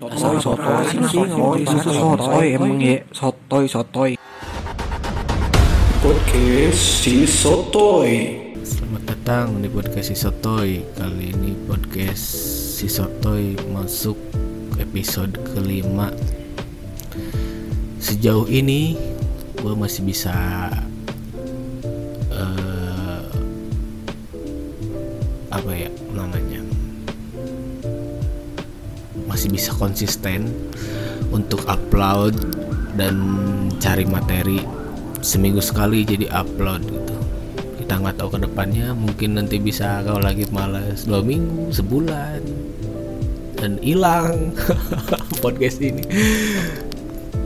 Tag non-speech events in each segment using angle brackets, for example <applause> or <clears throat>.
Sotoy, sotoy, sotoy, sotoy, emang ya, sotoy, sotoy. Podcast si Sotoy. Selamat datang di podcast si Sotoy. Kali ini podcast si Sotoy masuk episode kelima. Sejauh ini gue masih bisa eh, Apa ya Masih bisa konsisten untuk upload dan cari materi seminggu sekali jadi upload gitu. Kita nggak tahu ke depannya mungkin nanti bisa kalau lagi males dua minggu sebulan dan hilang <laughs> podcast ini.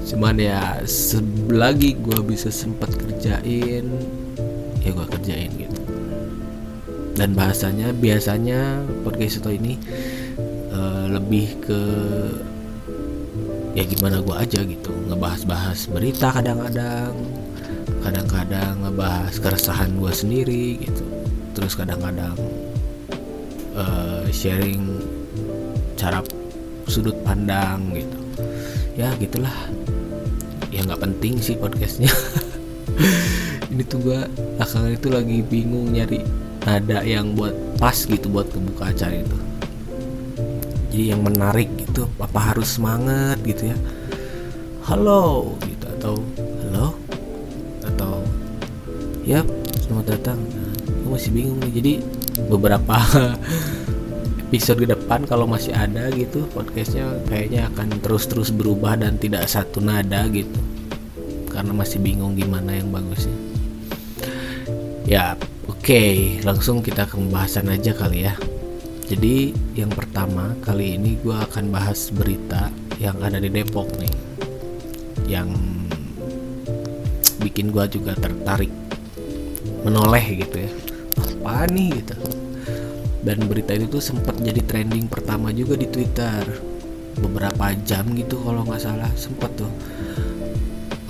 Cuman ya selagi gue bisa sempat kerjain ya gue kerjain gitu. Dan bahasanya biasanya podcast itu ini lebih ke ya gimana gue aja gitu ngebahas-bahas berita kadang-kadang kadang-kadang ngebahas keresahan gue sendiri gitu. Terus kadang-kadang eh, sharing cara sudut pandang gitu. Ya gitulah. Ya nggak penting sih podcastnya. <laughs> Ini tuh gue akan itu lagi bingung nyari nada yang buat pas gitu buat kebuka acara itu jadi yang menarik gitu apa harus semangat gitu ya. Halo gitu. Atau halo? Atau ya selamat datang. Nah, gue masih bingung nih. Jadi beberapa <laughs> episode ke depan kalau masih ada gitu podcastnya kayaknya akan terus-terus berubah dan tidak satu nada gitu. Karena masih bingung gimana yang bagusnya. Ya oke. Langsung kita ke pembahasan aja kali ya jadi yang pertama kali ini gue akan bahas berita yang ada di Depok nih. Yang bikin gue juga tertarik menoleh gitu ya. Apa nih gitu? Dan berita itu tuh sempat jadi trending pertama juga di Twitter. Beberapa jam gitu kalau nggak salah sempat tuh.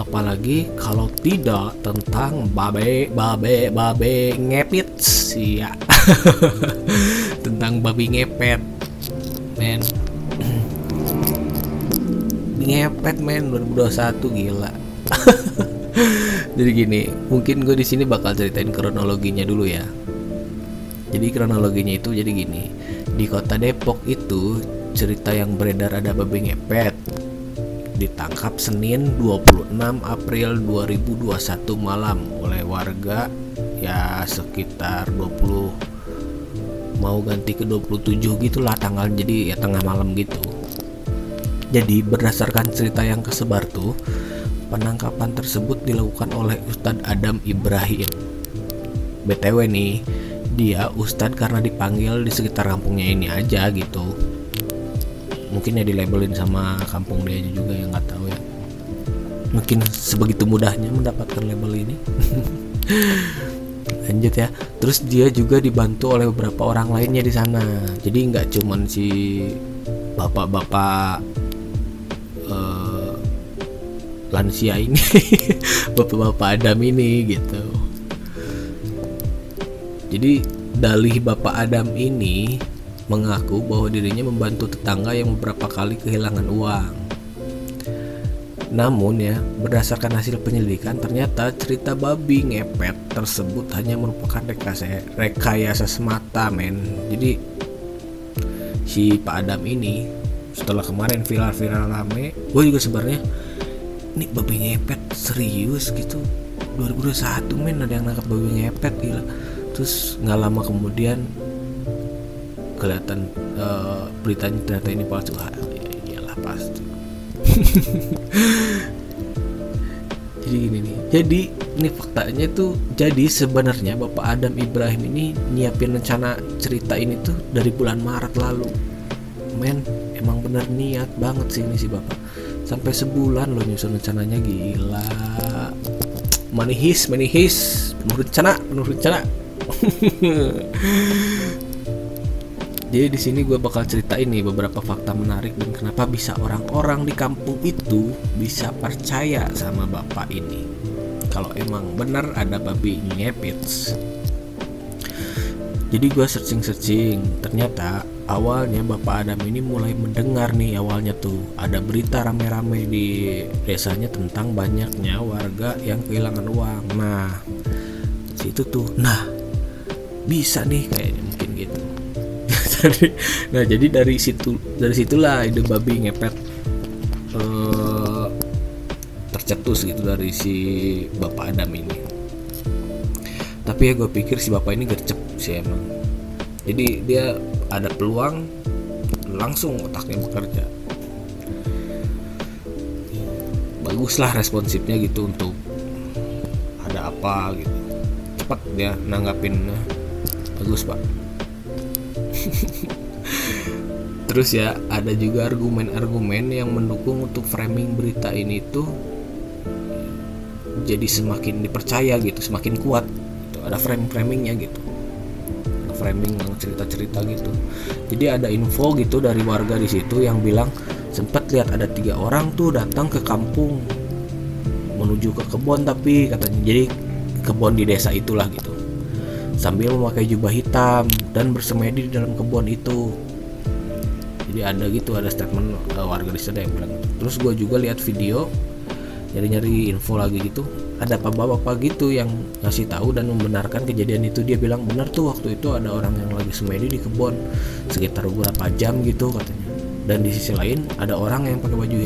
Apalagi kalau tidak tentang babe babe babe ngepit sih ya <laughs> tentang babi ngepet men. Ngepet men 2021 gila. <laughs> Jadi gini mungkin gue di sini bakal ceritain kronologinya dulu ya. Jadi kronologinya itu jadi gini. Di kota Depok itu cerita yang beredar ada babi ngepet ditangkap Senin 26 April 2021 malam oleh warga ya sekitar 20 mau ganti ke 27 gitulah tanggal jadi ya tengah malam gitu. Jadi berdasarkan cerita yang kesebar tuh penangkapan tersebut dilakukan oleh Ustadz Adam Ibrahim. BTW nih dia Ustadz karena dipanggil di sekitar kampungnya ini aja gitu. Mungkin ya dilabelin sama kampung dia juga yang nggak tahu ya. Mungkin sebegitu mudahnya mendapatkan label ini <laughs> lanjut ya. Terus dia juga dibantu oleh beberapa orang lainnya di sana. Jadi nggak cuman si bapak-bapak eh, lansia ini <laughs> bapak-bapak Adam ini gitu. Jadi dalih bapak Adam ini mengaku bahwa dirinya membantu tetangga yang beberapa kali kehilangan uang namun ya, berdasarkan hasil penyelidikan ternyata cerita babi ngepet tersebut hanya merupakan rekayasa, rekayasa semata men. Jadi si Pak Adam ini setelah kemarin viral-viral rame, gue juga sebenarnya ini babi ngepet serius gitu. 2021 men ada yang nangkap babi ngepet gila. Terus nggak lama kemudian kelihatan uh, beritanya ternyata ini palsu. Ya, iyalah pasti <laughs> jadi gini nih. Jadi ini faktanya tuh jadi sebenarnya Bapak Adam Ibrahim ini nyiapin rencana cerita ini tuh dari bulan Maret lalu. Men emang bener niat banget sih ini si Bapak. Sampai sebulan loh nyusun rencananya gila. Manihis manihis. Penuh rencana penuh rencana <laughs> Jadi di sini gue bakal cerita ini beberapa fakta menarik dan kenapa bisa orang-orang di kampung itu bisa percaya sama bapak ini. Kalau emang benar ada babi ngepits. Jadi gue searching-searching, ternyata awalnya Bapak Adam ini mulai mendengar nih awalnya tuh ada berita rame-rame di desanya tentang banyaknya warga yang kehilangan uang. Nah, situ tuh. Nah, bisa nih kayaknya. Jadi, nah jadi dari situ dari situlah ide babi ngepet eh, tercetus gitu dari si Bapak Adam ini. Tapi ya gue pikir si Bapak ini gercep sih emang. Jadi dia ada peluang langsung otaknya bekerja baguslah responsifnya gitu untuk ada apa gitu cepat dia nanggapin bagus pak <laughs> terus ya ada juga argumen-argumen yang mendukung untuk framing berita ini tuh jadi semakin dipercaya gitu semakin kuat gitu. ada frame-framingnya gitu. Framing yang cerita-cerita gitu. Jadi ada info gitu dari warga di situ yang bilang sempat lihat ada tiga orang tuh datang ke kampung menuju ke kebun tapi katanya. Jadi kebun di desa itulah gitu sambil memakai jubah hitam dan bersemedi di dalam kebun itu. Jadi ada gitu ada statement uh, warga di sana yang bilang. Terus gue juga lihat video nyari-nyari info lagi gitu. Ada bapak-bapak gitu yang ngasih tahu dan membenarkan kejadian itu. Dia bilang benar tuh waktu itu ada orang yang lagi semedi di kebun sekitar beberapa jam gitu katanya. Dan di sisi lain ada orang yang pakai baju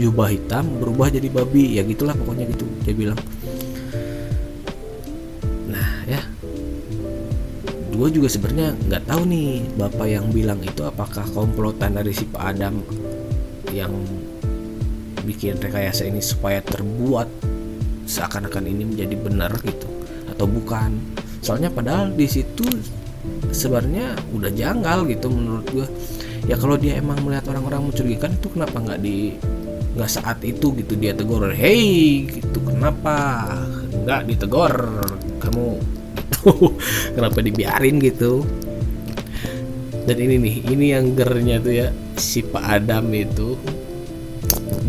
jubah hitam berubah jadi babi. Ya gitulah pokoknya gitu dia bilang gue juga sebenarnya nggak tahu nih bapak yang bilang itu apakah komplotan dari si Pak Adam yang bikin rekayasa ini supaya terbuat seakan-akan ini menjadi benar gitu atau bukan? Soalnya padahal di situ sebenarnya udah janggal gitu menurut gue ya kalau dia emang melihat orang-orang mencurigakan itu kenapa nggak di nggak saat itu gitu dia tegur hey gitu kenapa? Nggak ditegor <laughs> kenapa dibiarin gitu. Dan ini nih ini yang gernya tuh ya si Pak Adam itu.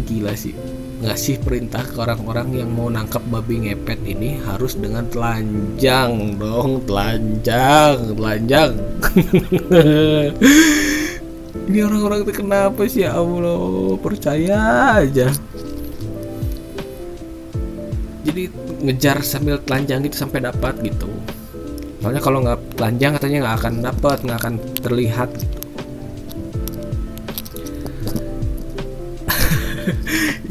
Gila sih ngasih perintah ke orang-orang yang mau nangkap babi ngepet ini harus dengan telanjang dong telanjang telanjang. <laughs> Ini orang-orang itu kenapa sih? Ya Allah percaya aja. Jadi ngejar sambil telanjang gitu sampai dapat gitu soalnya kalau nggak telanjang katanya nggak akan dapat nggak akan terlihat. <laughs>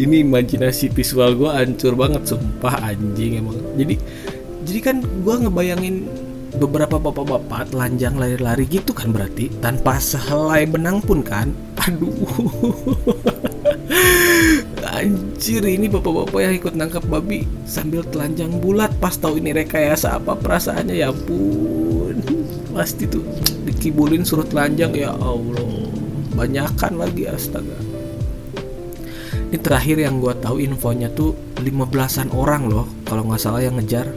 Ini imajinasi visual gue hancur banget sumpah anjing emang. Jadi jadi kan gue ngebayangin beberapa bapak-bapak telanjang lari-lari gitu kan berarti tanpa sehelai benang pun kan? Aduh <laughs> anjir ini bapak-bapak yang ikut nangkap babi sambil telanjang bulat. Pas tahu ini rekayasa apa perasaannya ya ampun. Pasti tuh dikibulin suruh telanjang ya Allah. Banyakan lagi astaga. Ini terakhir yang gue tahu infonya tuh 15-an orang loh kalau nggak salah yang ngejar.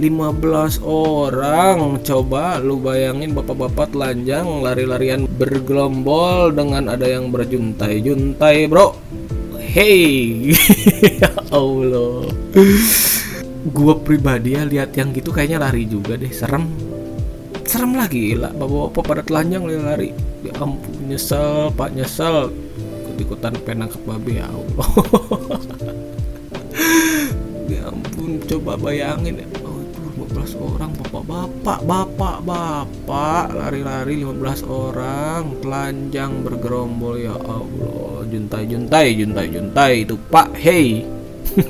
15 orang. Coba lu bayangin bapak-bapak telanjang lari-larian bergelombol dengan ada yang berjuntai-juntai bro hey. Ya <laughs> Allah. Gue pribadi ya lihat yang gitu kayaknya lari juga deh. Serem. Serem lagi lah bapak-bapak pada telanjang lari-lari ya ampun nyesel pak nyesel. Ikutan penangkap babi ya Allah. <laughs> Ya ampun coba bayangin. ya 15 orang bapak-bapak bapak-bapak lari-lari 15 orang telanjang bergerombol ya Allah juntai-juntai juntai-juntai itu pak hey <laughs>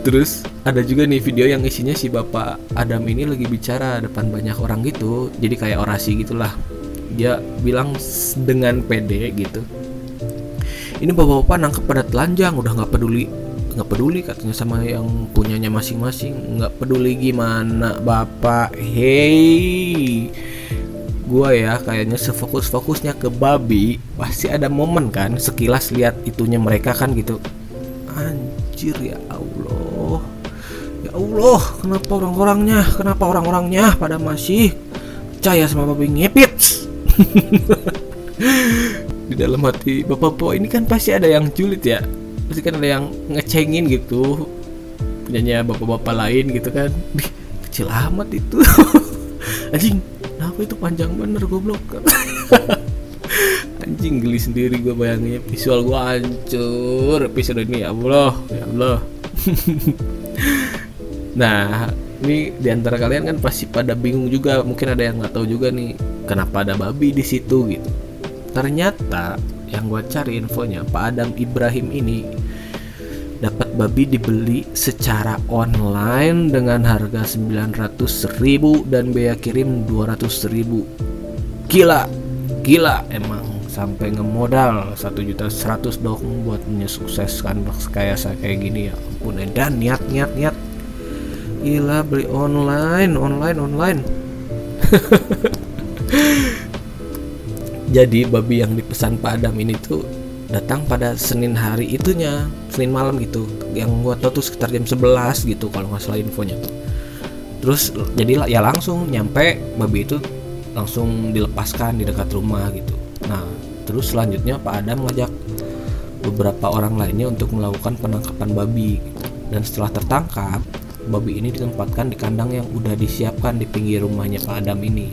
Terus ada juga nih video yang isinya si bapak Adam ini lagi bicara depan banyak orang gitu Jadi kayak orasi gitulah. Dia bilang dengan pede gitu. Ini bapak-bapak nangkep pada telanjang udah nggak peduli nggak peduli katanya sama yang punyanya masing-masing nggak peduli gimana bapak. Hey gua ya kayaknya sefokus-fokusnya ke babi pasti ada momen kan sekilas lihat itunya mereka kan gitu. Anjir ya Allah. Ya Allah kenapa orang-orangnya? Kenapa orang-orangnya pada masih percaya sama babi ngepit? <laughs> Di dalam hati bapak-bapak ini kan pasti ada yang julid ya pasti kan ada yang ngecengin gitu. Punyanya bapak-bapak lain gitu kan. Kecil amat itu. <laughs> Anjing kenapa itu panjang bener goblok? <laughs> Anjing geli sendiri gue bayanginnya visual gue hancur episode ini. Ya Allah ya Allah. <laughs> Nah ini di antara kalian kan pasti pada bingung juga. Mungkin ada yang nggak tahu juga nih kenapa ada babi di situ gitu. Ternyata yang gue cari infonya Pak Adam Ibrahim ini dapat babi dibeli secara online dengan harga 900.000 dan biaya kirim 200.000 gila gila emang. Sampai ngemodal satu juta seratus dong buat menyukseskan kayak saya kayak gini ya ampun dan niat niat niat. Gila beli online online online. <laughs> Jadi babi yang dipesan Pak Adam ini tuh datang pada Senin hari itunya Senin malam gitu yang gua tahu tuh sekitar jam 11 gitu kalau nggak salah infonya. Tuh terus jadi ya langsung nyampe babi itu langsung dilepaskan di dekat rumah gitu. Nah terus selanjutnya Pak Adam ngajak beberapa orang lainnya untuk melakukan penangkapan babi. Dan setelah tertangkap babi ini ditempatkan di kandang yang udah disiapkan di pinggir rumahnya Pak Adam ini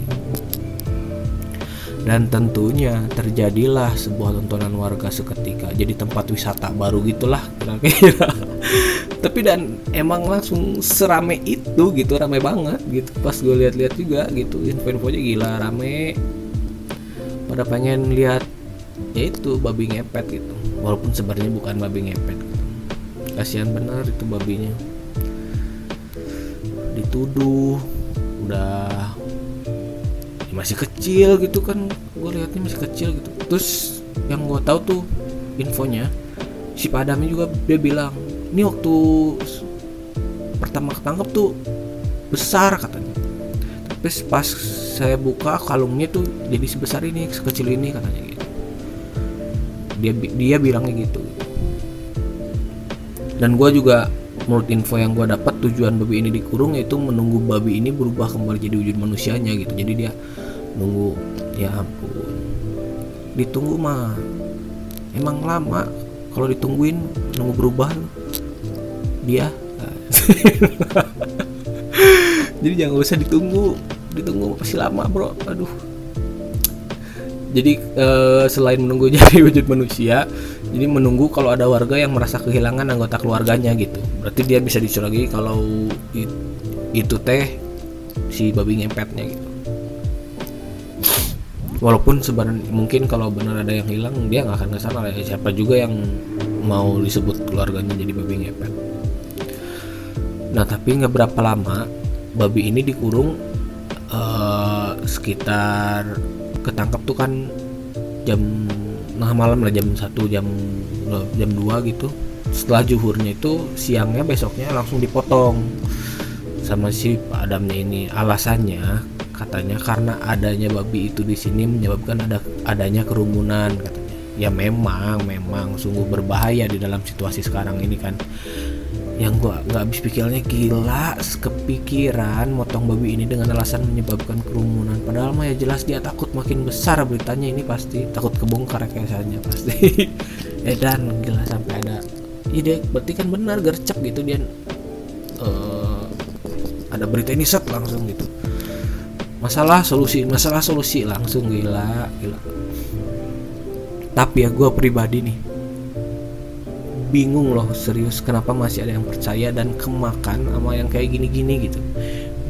dan tentunya terjadilah sebuah tontonan warga seketika. Jadi tempat wisata baru gitulah kira-kira. <laughs> Tapi dan emang langsung serame itu gitu rame banget gitu. Pas gue lihat-lihat juga gitu info-infonya gila rame. Pada pengen lihat ya itu babi ngepet gitu. Walaupun sebenarnya bukan babi ngepet gitu. kasihan bener itu babinya. Dituduh udah masih kecil gitu kan gue liatnya masih kecil gitu. Terus yang gue tahu tuh infonya si padamnya juga dia bilang ini waktu pertama ketangkep tuh besar katanya. Tapi pas saya buka kalungnya tuh jadi sebesar ini sekecil ini katanya gitu. Dia dia bilangnya gitu. Dan gue juga menurut info yang gue dapat tujuan babi ini dikurung yaitu menunggu babi ini berubah kembali jadi wujud manusianya gitu. Jadi dia nunggu ya ampun. Ditunggu mah emang lama. Kalau ditungguin nunggu berubah. Dia <laughs> jadi jangan usah ditunggu. Ditunggu masih lama bro. Aduh. Jadi eh, selain menunggu <laughs> jadi wujud manusia jadi menunggu kalau ada warga yang merasa kehilangan anggota keluarganya gitu. Berarti dia bisa disuruh lagi kalau itu teh si babi ngepetnya gitu walaupun sebenarnya mungkin kalau benar ada yang hilang dia nggak akan ke sana ya. Siapa juga yang mau disebut keluarganya jadi babi ngepet. Nah tapi nggak berapa lama babi ini dikurung uh, sekitar ketangkep tuh kan jam nah malam lah jam satu jam jam 2 gitu. Setelah juhurnya itu siangnya besoknya langsung dipotong sama si Pak Adamnya ini. Alasannya katanya karena adanya babi itu di sini menyebabkan ada adanya kerumunan katanya. Ya memang memang sungguh berbahaya di dalam situasi sekarang ini kan. Yang gua nggak habis pikirnya gila kepikiran motong babi ini dengan alasan menyebabkan kerumunan. Padahal mah ya jelas dia takut makin besar beritanya ini pasti. Takut kebongkar kayak saja pasti. <laughs> Edan gila sampai ada ide. Berarti kan benar gercep gitu dia uh, ada berita ini set langsung gitu masalah solusi masalah solusi langsung gila gila. Tapi ya gue pribadi nih bingung loh serius kenapa masih ada yang percaya dan kemakan sama yang kayak gini-gini gitu.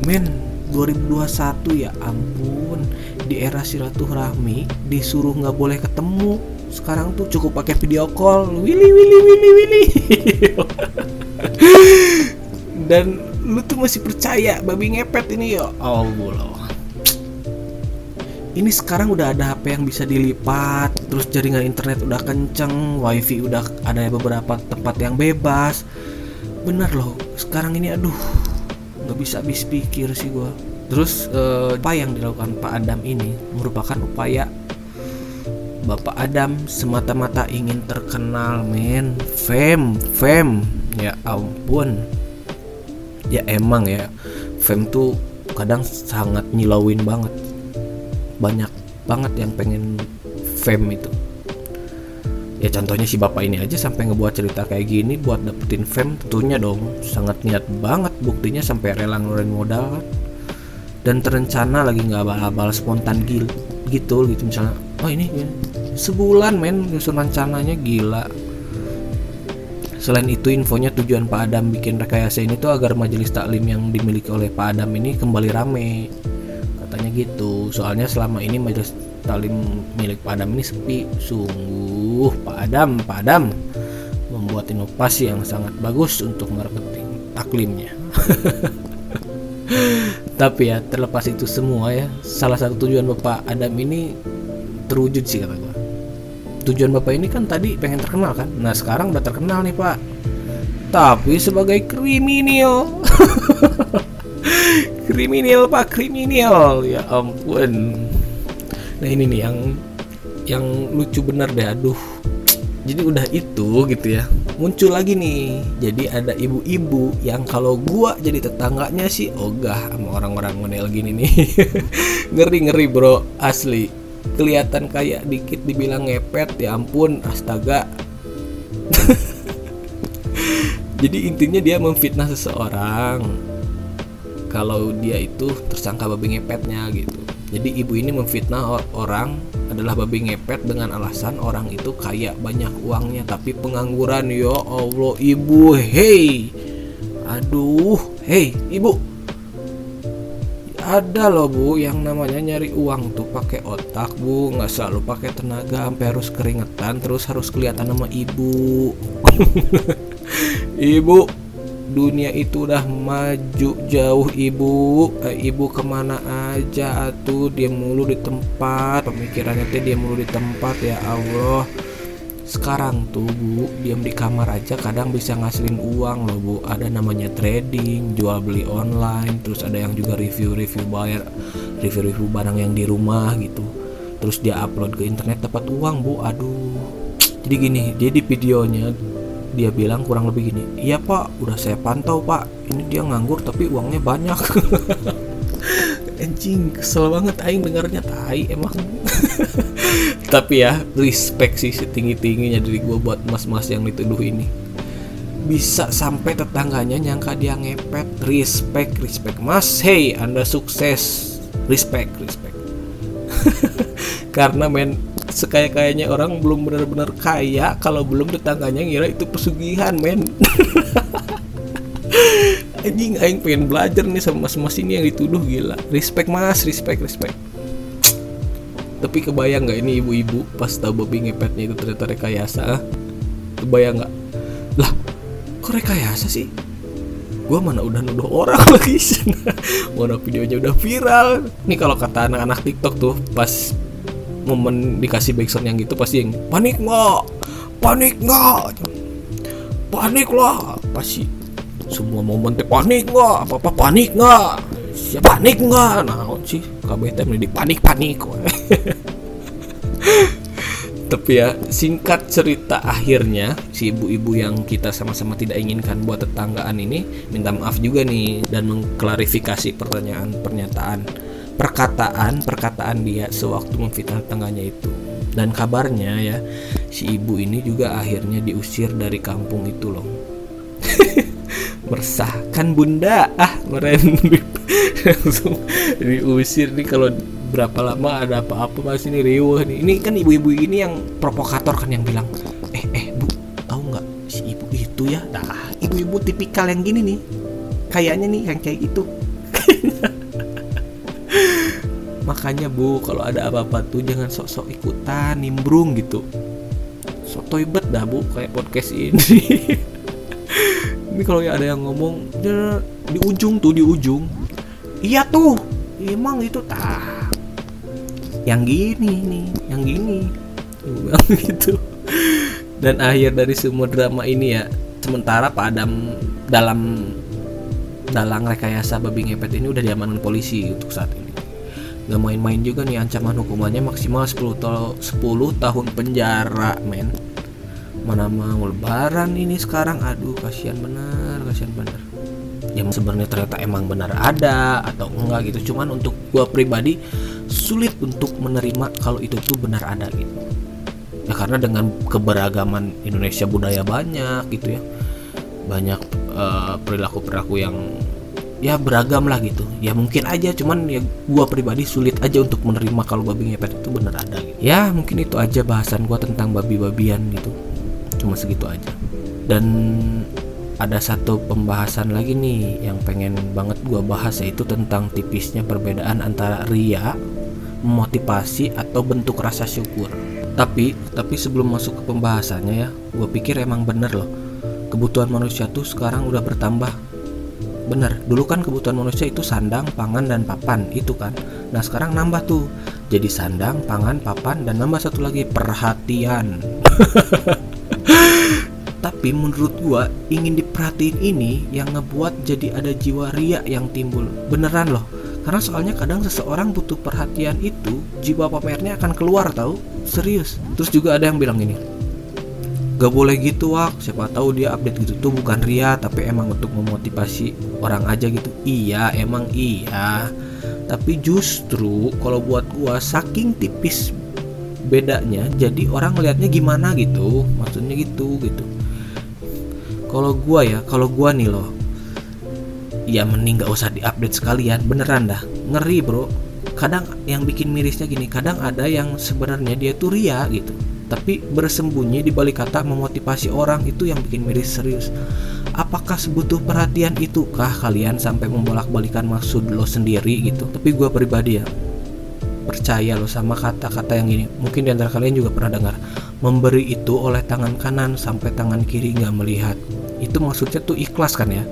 Men 2021 ya ampun di era silaturahmi disuruh nggak boleh ketemu sekarang tuh cukup pakai video call willy willy willy willy. <laughs> Dan lu tuh masih percaya babi ngepet ini ya Allah ini sekarang udah ada HP yang bisa dilipat terus jaringan internet udah kenceng wifi udah ada beberapa tempat yang bebas. Bener loh sekarang ini aduh nggak bisa habis pikir sih gue terus eh, apa yang dilakukan Pak Adam ini merupakan upaya Bapak Adam semata-mata ingin terkenal men. Fame fame ya ampun. Ya emang ya fame tuh kadang sangat nyilauin banget banyak banget yang pengen fame itu ya contohnya si bapak ini aja sampai ngebuat cerita kayak gini buat dapetin fame tentunya dong sangat niat banget buktinya sampai rela ngeluarin modal kan dan terencana lagi nggak abal-abal spontan gil gitu gitu misalnya oh ini ini. sebulan men nyusun rencananya gila Selain itu infonya tujuan Pak Adam bikin rekayasa ini tuh agar majelis taklim yang dimiliki oleh Pak Adam ini kembali rame. Katanya gitu. Soalnya selama ini majelis taklim milik Pak Adam ini sepi. Sungguh Pak Adam, Pak Adam membuat inovasi yang sangat bagus untuk marketing taklimnya. <laughs> Tapi ya terlepas itu semua ya, salah satu tujuan Bapak Adam ini terwujud sih kata gua tujuan bapak ini kan tadi pengen terkenal kan nah sekarang udah terkenal nih pak tapi sebagai kriminal <laughs> kriminal pak kriminal. Ya ampun. Nah ini nih yang yang lucu bener deh aduh. Jadi udah itu gitu ya muncul lagi nih. Jadi ada ibu-ibu yang kalau gua jadi tetangganya sih ogah sama orang-orang model gini nih. <laughs> Ngeri ngeri bro asli. Kelihatan kayak dikit dibilang ngepet ya ampun astaga. <laughs> Jadi intinya dia memfitnah seseorang kalau dia itu tersangka babi ngepetnya gitu. Jadi ibu ini memfitnah orang adalah babi ngepet dengan alasan orang itu kaya banyak uangnya tapi pengangguran. Ya Allah ibu hei. Aduh hei ibu. Ada loh bu yang namanya nyari uang tuh pakai otak bu. Nggak selalu pakai tenaga sampai harus keringetan terus harus kelihatan sama ibu. <laughs> Ibu dunia itu udah maju jauh ibu. Eh, ibu ke mana aja tuh dia mulu di tempat. Pemikirannya teh dia mulu di tempat ya Allah. Sekarang tuh bu diam di kamar aja kadang bisa ngasilin uang loh bu. Ada namanya trading jual beli online terus ada yang juga review-review bayar review-review barang yang di rumah gitu. Terus dia upload ke internet dapat uang bu. Aduh. Jadi gini dia di videonya dia bilang kurang lebih gini iya pak udah saya pantau pak. Ini dia nganggur tapi uangnya banyak. <laughs> Anjing kesel banget aing dengarnya tai emang. <laughs> Tapi ya respect sih setinggi tingginya dari gue buat mas-mas yang dituduh ini. Bisa sampai tetangganya nyangka dia ngepet respect respect mas. Hey anda sukses. Respect respect. <laughs> Karena men sekaya kayanya orang belum benar-benar kaya kalau belum tetangganya ngira itu pesugihan men. <laughs> Anjing aing pengen belajar nih sama mas-mas ini yang dituduh gila. Respect mas respect respect. Tapi kebayang nggak ini ibu-ibu pas tahu babi ngepetnya itu ternyata rekayasa ah? kebayang nggak? Lah kok rekayasa sih? Gua mana udah nuduh orang <laughs> lagi. Mana videonya udah viral. Nih kalau kata anak-anak tiktok tuh pas momen dikasih backsound yang gitu pasti yang panik nggak? Panik nggak? Panik lah. Pasti semua momen teh panik nggak? Apa apa panik nggak? Siapa panik nggak? Nah sih teh di panik panik <laughs> tapi ya singkat cerita akhirnya si ibu-ibu yang kita sama-sama tidak inginkan buat tetanggaan ini minta maaf juga nih dan mengklarifikasi pertanyaan pernyataan perkataan perkataan dia sewaktu memfitnah tetangganya itu. Dan kabarnya ya si ibu ini juga akhirnya diusir dari kampung itu loh. <laughs> Meresahkan bunda. Ah meren langsung diusir nih kalau berapa lama ada apa-apa masih nih riuh nih. Ini kan ibu-ibu ini yang provokator kan yang bilang eh eh bu tahu nggak si ibu itu ya? Nah ibu-ibu tipikal yang gini nih kayaknya nih yang kayak gitu makanya bu kalau ada apa-apa tuh jangan sok-sok ikutan nimbrung gitu. Sok toibet dah bu kayak podcast ini. <laughs> Ini kalau ada yang ngomong di ujung tuh di ujung. Iya tuh emang itu tah. Yang gini nih yang gini. <laughs> Gitu. Dan akhir dari semua drama ini ya sementara Pak Adam dalam dalang rekayasa babi ngepet ini udah diamankan polisi untuk saat ini nggak main-main juga nih ancaman hukumannya maksimal 10, ta 10 tahun penjara men. Mana mau lebaran ini sekarang? Aduh kasihan bener kasihan bener. Yang sebenarnya ternyata emang benar ada atau enggak gitu. Cuman untuk gua pribadi sulit untuk menerima kalau itu tuh benar ada gitu. Ya karena dengan keberagaman Indonesia budaya banyak gitu ya. Banyak perilaku perilaku perilaku yang ya beragam lah gitu. Ya mungkin aja cuman ya gua pribadi sulit aja untuk menerima kalau babi ngepet itu bener ada gitu. Ya mungkin itu aja bahasan gua tentang babi-babian gitu. Cuma segitu aja. Dan ada satu pembahasan lagi nih yang pengen banget gua bahas yaitu tentang tipisnya perbedaan antara ria motivasi atau bentuk rasa syukur. Tapi tapi sebelum masuk ke pembahasannya ya gue pikir emang bener loh. Kebutuhan manusia tuh sekarang udah bertambah bener dulu kan kebutuhan manusia itu sandang pangan dan papan itu kan. Nah sekarang nambah tuh. Jadi sandang pangan papan dan nambah satu lagi perhatian. <laughs> Tapi menurut gua ingin diperhatiin ini yang ngebuat jadi ada jiwa ria yang timbul. Beneran loh. Karena soalnya kadang seseorang butuh perhatian itu jiwa pamernya akan keluar tahu serius. Terus juga ada yang bilang gini gak boleh gitu wak. Siapa tahu dia update gitu tuh bukan ria tapi emang untuk memotivasi orang aja gitu. Iya emang iya. Tapi justru kalau buat gua saking tipis bedanya jadi orang ngelihatnya gimana gitu. Maksudnya gitu gitu. Kalau gua ya kalau gua nih loh ya mending gak usah diupdate sekalian. Beneran dah. Ngeri bro. Kadang yang bikin mirisnya gini kadang ada yang sebenarnya dia tuh ria gitu tapi bersembunyi di balik kata memotivasi orang itu yang bikin miris serius. Apakah sebutuh perhatian itukah kalian sampai membolak-balikan maksud lo sendiri gitu? Tapi gue pribadi ya percaya lo sama kata-kata yang ini. Mungkin di antara kalian juga pernah dengar memberi itu oleh tangan kanan sampai tangan kiri nggak melihat. Itu maksudnya tuh ikhlas kan ya?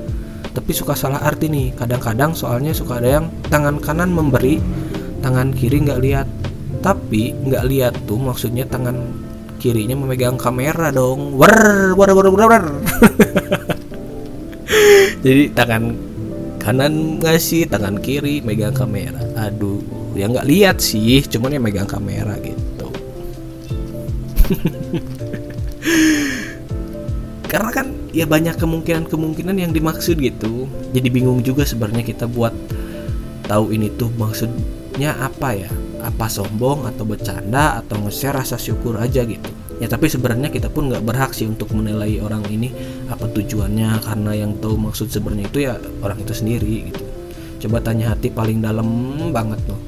Tapi suka salah arti nih. Kadang-kadang soalnya suka ada yang tangan kanan memberi tangan kiri nggak lihat. Tapi nggak lihat tuh maksudnya tangan kirinya memegang kamera dong. Wer wer wer wer, wer. <laughs> jadi tangan kanan ngasih tangan kiri megang kamera. Aduh ya nggak lihat sih cuman ya megang kamera gitu. <laughs> Karena kan ya banyak kemungkinan-kemungkinan yang dimaksud gitu. Jadi bingung juga sebenarnya kita buat tahu ini tuh maksudnya apa ya apa sombong atau bercanda atau nge-share rasa syukur aja gitu. Ya tapi sebenarnya kita pun nggak berhak sih untuk menilai orang ini apa tujuannya karena yang tahu maksud sebenarnya itu ya orang itu sendiri gitu. Coba tanya hati paling dalam banget loh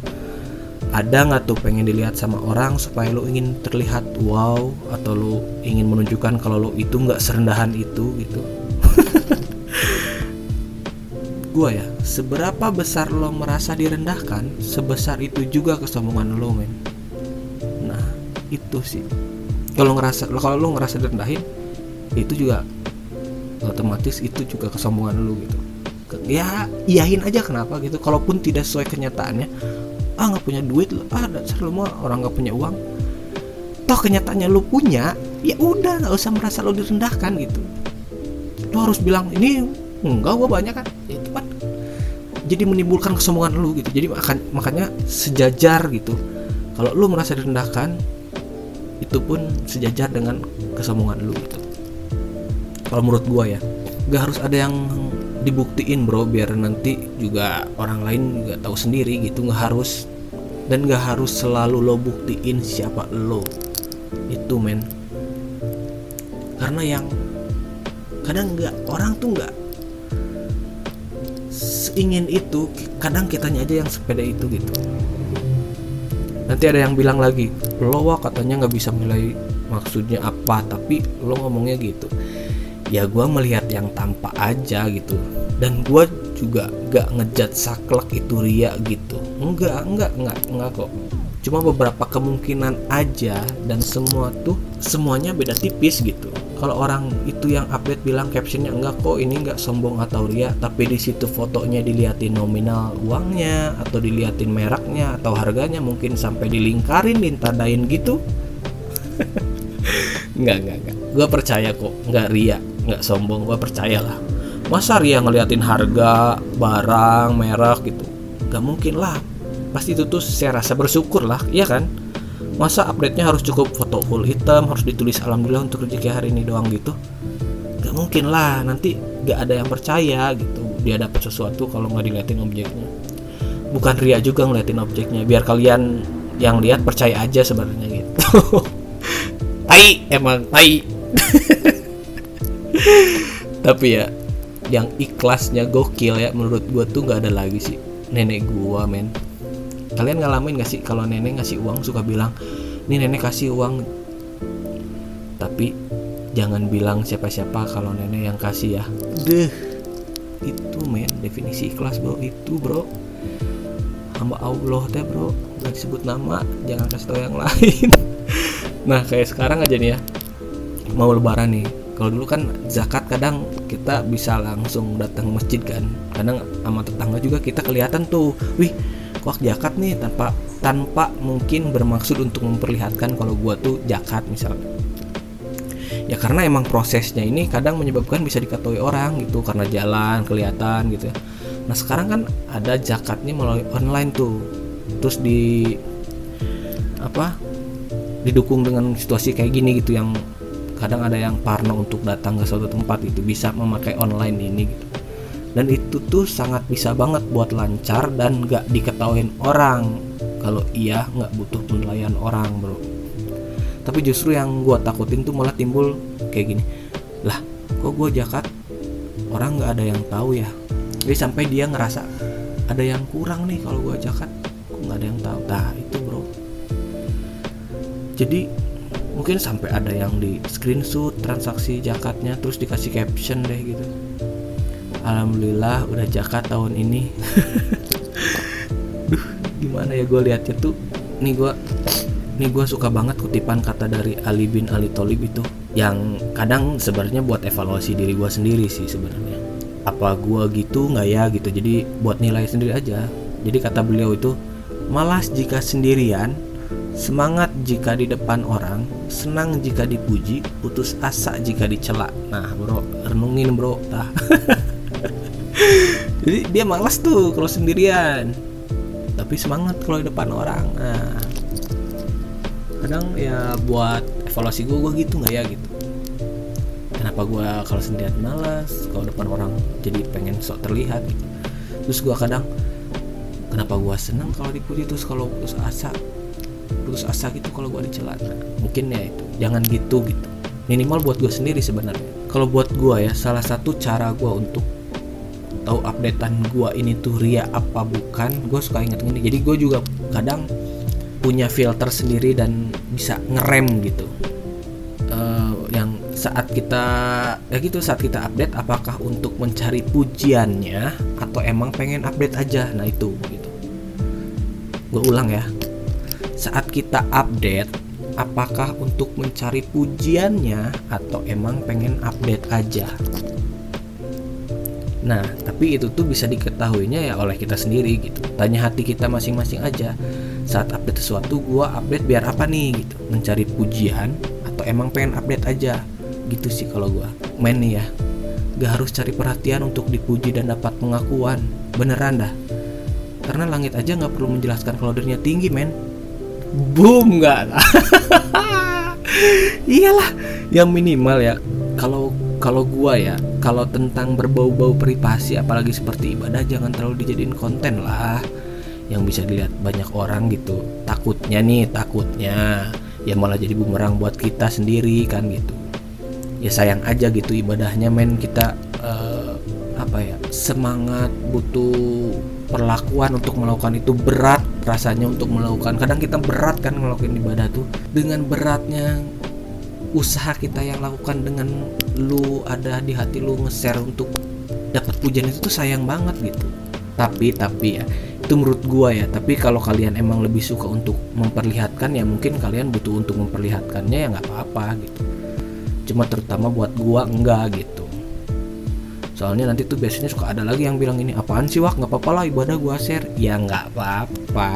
ada nggak tuh pengen dilihat sama orang supaya lo ingin terlihat wow atau lo ingin menunjukkan kalau lo itu nggak serendahan itu gitu gue ya seberapa besar lo merasa direndahkan sebesar itu juga kesombongan lo men. Nah itu sih. Kalau ngerasa kalau lo ngerasa direndahin itu juga otomatis itu juga kesombongan lo gitu. Ya iyain aja kenapa gitu. Kalaupun tidak sesuai kenyataannya ah nggak punya duit lo ah dasar lo mah orang nggak punya uang. Toh kenyataannya lo punya ya udah nggak usah merasa lo direndahkan gitu. Lo harus bilang ini enggak gua banyak kan. Ya, jadi menimbulkan kesombongan lu gitu. Jadi makan makanya sejajar gitu. Kalau lu merasa direndahkan itu pun sejajar dengan kesombongan lu gitu. Kalau menurut gua ya gak harus ada yang dibuktiin bro biar nanti juga orang lain juga tahu sendiri gitu. Nggak harus dan nggak harus selalu lo buktiin siapa lo. Itu men. Karena yang kadang nggak orang tuh nggak seingin itu kadang kitanya aja yang sepeda itu gitu. Nanti ada yang bilang lagi lo wah katanya nggak bisa menilai maksudnya apa tapi lo ngomongnya gitu. Ya gue melihat yang tampak aja gitu. Dan gue juga gak ngejat saklek itu ria gitu. Enggak enggak enggak enggak kok. Cuma beberapa kemungkinan aja dan semua tuh semuanya beda tipis gitu kalau orang itu yang update bilang captionnya enggak kok ini enggak sombong atau ria tapi di situ fotonya diliatin nominal uangnya atau diliatin mereknya atau harganya mungkin sampai dilingkarin ditadain gitu. <laughs> Enggak enggak enggak. Gue percaya kok enggak ria nggak sombong gue percaya lah. Masa Ria ngeliatin harga barang merek gitu? Nggak mungkin lah. Pasti itu tuh saya rasa bersyukur lah iya kan masa update nya harus cukup foto full hitam harus ditulis alhamdulillah untuk rezeki hari ini doang gitu? Nggak mungkin lah nanti nggak ada yang percaya gitu. Dia dapat sesuatu kalau nggak diliatin objeknya. Bukan Ria juga ngeliatin objeknya biar kalian yang lihat percaya aja sebenarnya gitu. <laughs> Tai emang tai. <laughs> Tapi ya yang ikhlasnya gokil ya menurut gue tuh nggak ada lagi sih. Nenek gue men kalian ngalamin gak sih kalau nenek ngasih uang suka bilang ini nenek kasih uang. Tapi jangan bilang siapa-siapa kalau nenek yang kasih ya. Deh itu men definisi ikhlas bro. Itu bro. Hamba Allah teh bro. Nggak disebut nama jangan kasih tau yang <laughs> lain. Nah kayak sekarang aja nih ya. Mau lebaran nih. Kalau dulu kan zakat kadang kita bisa langsung datang masjid kan. Kadang sama tetangga juga kita kelihatan tuh wih kok zakat nih tanpa tanpa mungkin bermaksud untuk memperlihatkan kalau gua tuh zakat misalnya. Ya karena emang prosesnya ini kadang menyebabkan bisa diketahui orang gitu karena jalan kelihatan gitu ya. Nah sekarang kan ada zakatnya melalui online tuh. Terus di apa didukung dengan situasi kayak gini gitu yang kadang ada yang parno untuk datang ke suatu tempat itu bisa memakai online ini gitu dan itu tuh sangat bisa banget buat lancar dan gak diketahuin orang. Kalau iya nggak butuh penilaian orang bro. Tapi justru yang gue takutin tuh malah timbul kayak gini. Lah kok gue jakat? Orang nggak ada yang tahu ya. Jadi sampai dia ngerasa ada yang kurang nih kalau gue jakat. Kok nggak ada yang tahu? Nah itu bro. Jadi mungkin sampai ada yang di screenshot transaksi jakatnya terus dikasih caption deh gitu Alhamdulillah udah jakat tahun ini. Duh gimana ya gue liatnya tuh? Nih gue nih gue suka banget kutipan kata dari Ali bin Ali Tholib itu yang kadang sebenarnya buat evaluasi diri gue sendiri sih sebenarnya. Apa gue gitu nggak ya gitu? Jadi buat nilai sendiri aja. Jadi kata beliau itu malas jika sendirian Semangat jika di depan orang, senang jika dipuji, putus asa jika dicela. Nah, bro, renungin bro, tah. <laughs> Jadi dia malas tuh kalau sendirian, tapi semangat kalau di depan orang. Nah, kadang ya buat evaluasi gue, gue gitu nggak ya gitu. Kenapa gue kalau sendirian malas, kalau depan orang jadi pengen sok terlihat. Gitu. Terus gue kadang, kenapa gue senang kalau dipuji terus kalau putus asa putus asa gitu kalau gue dicela nah, mungkin ya itu jangan gitu gitu minimal buat gue sendiri sebenarnya kalau buat gue ya salah satu cara gue untuk tahu updatean gue ini tuh ria apa bukan gue suka inget ini. Jadi gue juga kadang punya filter sendiri dan bisa ngerem gitu. Uh, yang saat kita ya gitu saat kita update apakah untuk mencari pujiannya atau emang pengen update aja? Nah itu gitu. Gue ulang ya. Saat kita update apakah untuk mencari pujiannya atau emang pengen update aja Nah, tapi itu tuh bisa diketahuinya ya oleh kita sendiri gitu. Tanya hati kita masing-masing aja. Saat update sesuatu, gua update biar apa nih gitu? Mencari pujian atau emang pengen update aja? Gitu sih kalau gua. Main nih ya. Gak harus cari perhatian untuk dipuji dan dapat pengakuan. Beneran dah. Karena langit aja nggak perlu menjelaskan kalau dirinya tinggi, men boom nggak <laughs> iyalah yang minimal ya kalau kalau gua ya kalau tentang berbau-bau privasi apalagi seperti ibadah jangan terlalu dijadiin konten lah. Yang bisa dilihat banyak orang gitu. Takutnya nih takutnya ya malah jadi bumerang buat kita sendiri kan gitu. Ya sayang aja gitu ibadahnya men. Kita uh, apa ya semangat butuh perlakuan untuk melakukan itu. Berat rasanya untuk melakukan. Kadang kita berat kan melakukan ibadah tuh. Dengan beratnya usaha kita yang lakukan dengan lu ada di hati lu nge-share untuk dapat pujian itu tuh sayang banget gitu. Tapi tapi ya itu menurut gua ya. Tapi kalau kalian emang lebih suka untuk memperlihatkan ya mungkin kalian butuh untuk memperlihatkannya ya nggak apa-apa gitu. Cuma terutama buat gua enggak gitu. Soalnya nanti tuh biasanya suka ada lagi yang bilang ini apaan sih wah nggak apa-apa lah ibadah gua share. Ya nggak apa-apa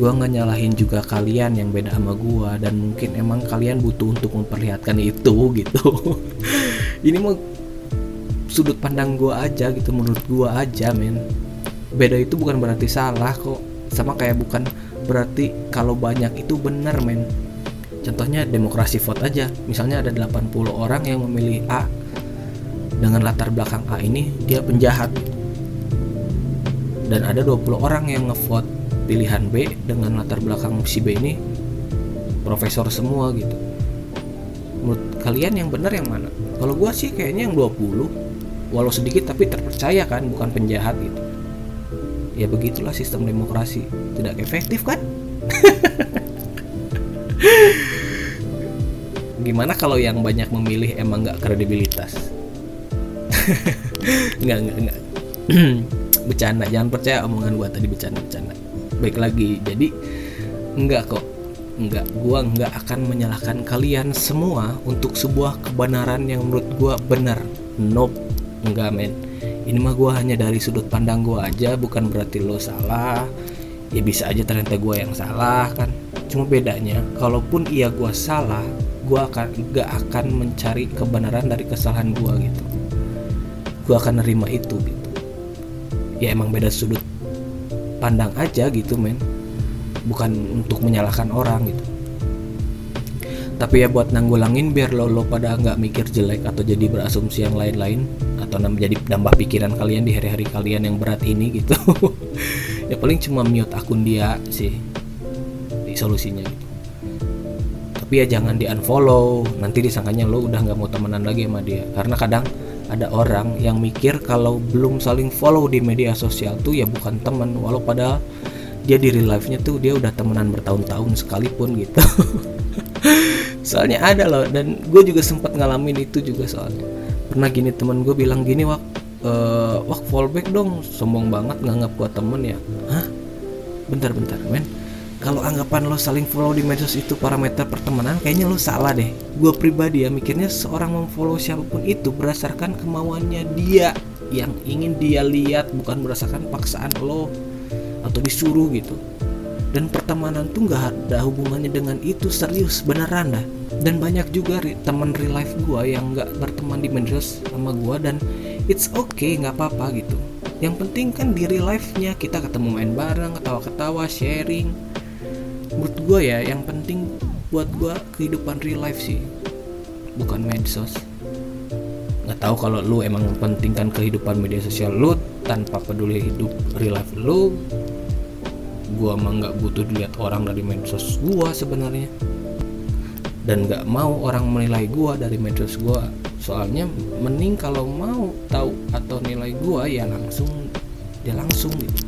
gua nggak nyalahin juga kalian yang beda sama gua dan mungkin emang kalian butuh untuk memperlihatkan itu <laughs> gitu. Ini mau sudut pandang gua aja gitu menurut gua aja men. Beda itu bukan berarti salah kok sama kayak bukan berarti kalau banyak itu benar men. Contohnya demokrasi vote aja misalnya ada 80 orang yang memilih A dengan latar belakang A ini dia penjahat. Dan ada 20 orang yang ngevote pilihan B dengan latar belakang si B ini profesor semua gitu. Menurut kalian yang benar yang mana? Kalau gue sih kayaknya yang 20 walau sedikit tapi terpercaya kan bukan penjahat gitu. Ya begitulah sistem demokrasi. Tidak efektif kan? <laughs> Gimana kalau yang banyak memilih emang nggak kredibilitas? <laughs> Nggak nggak nggak. <clears throat> Bercanda jangan percaya omongan gua tadi bercanda bercanda baik lagi. Jadi enggak kok. Enggak. Gua enggak akan menyalahkan kalian semua untuk sebuah kebenaran yang menurut gua benar. Nope. Enggak men. Ini mah gua hanya dari sudut pandang gua aja bukan berarti lo salah. Ya bisa aja ternyata gua yang salah kan? Cuma bedanya kalaupun iya gua salah gua akan gak akan mencari kebenaran dari kesalahan gua gitu. Gua akan nerima itu gitu. Ya emang beda sudut pandang aja gitu men. Bukan untuk menyalahkan orang gitu. Tapi ya buat nanggulangin biar lo lo pada nggak mikir jelek atau jadi berasumsi yang lain-lain atau nam jadi nambah pikiran kalian di hari-hari kalian yang berat ini gitu. <laughs> Ya paling cuma mute akun dia sih di solusinya gitu. Tapi ya jangan di unfollow nanti disangkanya lo udah nggak mau temenan lagi sama dia. Karena kadang ada orang yang mikir kalau belum saling follow di media sosial tuh ya bukan teman walau padahal dia di real life-nya tuh dia udah temenan bertahun-tahun sekalipun gitu. <laughs> Soalnya ada loh dan gue juga sempat ngalamin itu juga soalnya. Pernah gini teman gue bilang gini wak uh, wak fallback dong sombong banget nganggap gue temen ya. Hah? Bentar-bentar men kalau anggapan lo saling follow di medsos itu parameter pertemanan kayaknya lo salah deh. Gue pribadi ya mikirnya seorang memfollow siapa pun itu berdasarkan kemauannya dia. Yang ingin dia lihat bukan berdasarkan paksaan lo atau disuruh gitu. Dan pertemanan tuh nggak ada hubungannya dengan itu serius beneran dah. Dan banyak juga teman real life gue yang nggak berteman di medsos sama gue dan it's okay nggak apa-apa gitu. Yang penting kan di real life-nya kita ketemu main bareng ketawa-ketawa sharing menurut gue ya yang penting buat gue kehidupan real life sih. Bukan medsos. Nggak tahu kalau lu emang pentingkan kehidupan media sosial lu tanpa peduli hidup real life lu gua mah nggak butuh dilihat orang dari medsos gua sebenarnya. Dan nggak mau orang menilai gua dari medsos gua. Soalnya mending kalau mau tahu atau nilai gua ya langsung ya langsung gitu.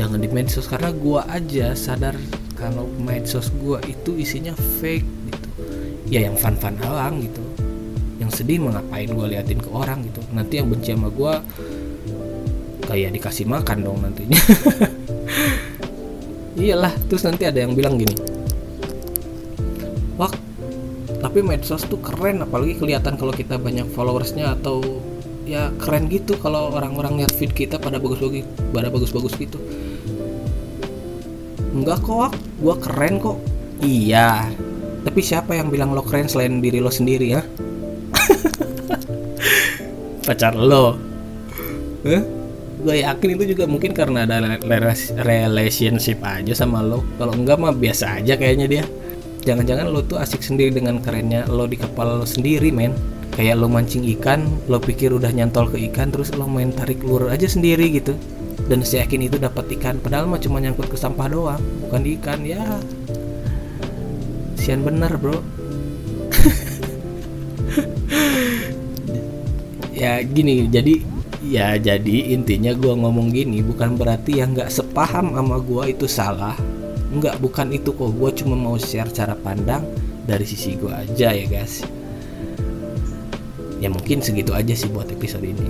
Jangan di medsos karena gua aja sadar kalau medsos gua itu isinya fake gitu. Ya yang fun-fun doang gitu. Yang sedih mah ngapain gua liatin ke orang gitu. Nanti yang benci sama gua kayak dikasih makan dong nantinya. <laughs> Iyalah terus nanti ada yang bilang gini. Wah tapi medsos tuh keren apalagi kelihatan kalau kita banyak followersnya atau ya keren gitu kalau orang-orang lihat feed kita pada bagus-bagus pada bagus-bagus gitu enggak kok gua keren kok. Iya. Tapi siapa yang bilang lo keren selain diri lo sendiri ya? <laughs> Pacar lo. Hah? gue yakin itu juga mungkin karena ada relationship aja sama lo. Kalau enggak mah biasa aja kayaknya dia. Jangan-jangan lo tuh asik sendiri dengan kerennya lo di kepala lo sendiri men. Kayak lo mancing ikan lo pikir udah nyantol ke ikan terus lo main tarik lure aja sendiri gitu dan saya yakin itu dapat ikan padahal mah cuma nyangkut ke sampah doang bukan di ikan ya. Sian bener bro. <laughs> Ya gini jadi ya jadi intinya gua ngomong gini bukan berarti yang nggak sepaham sama gua itu salah. Nggak bukan itu kok. Gua cuma mau share cara pandang dari sisi gua aja ya guys. Ya mungkin segitu aja sih buat episode ini.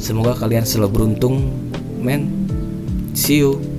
Semoga kalian selalu beruntung men. See you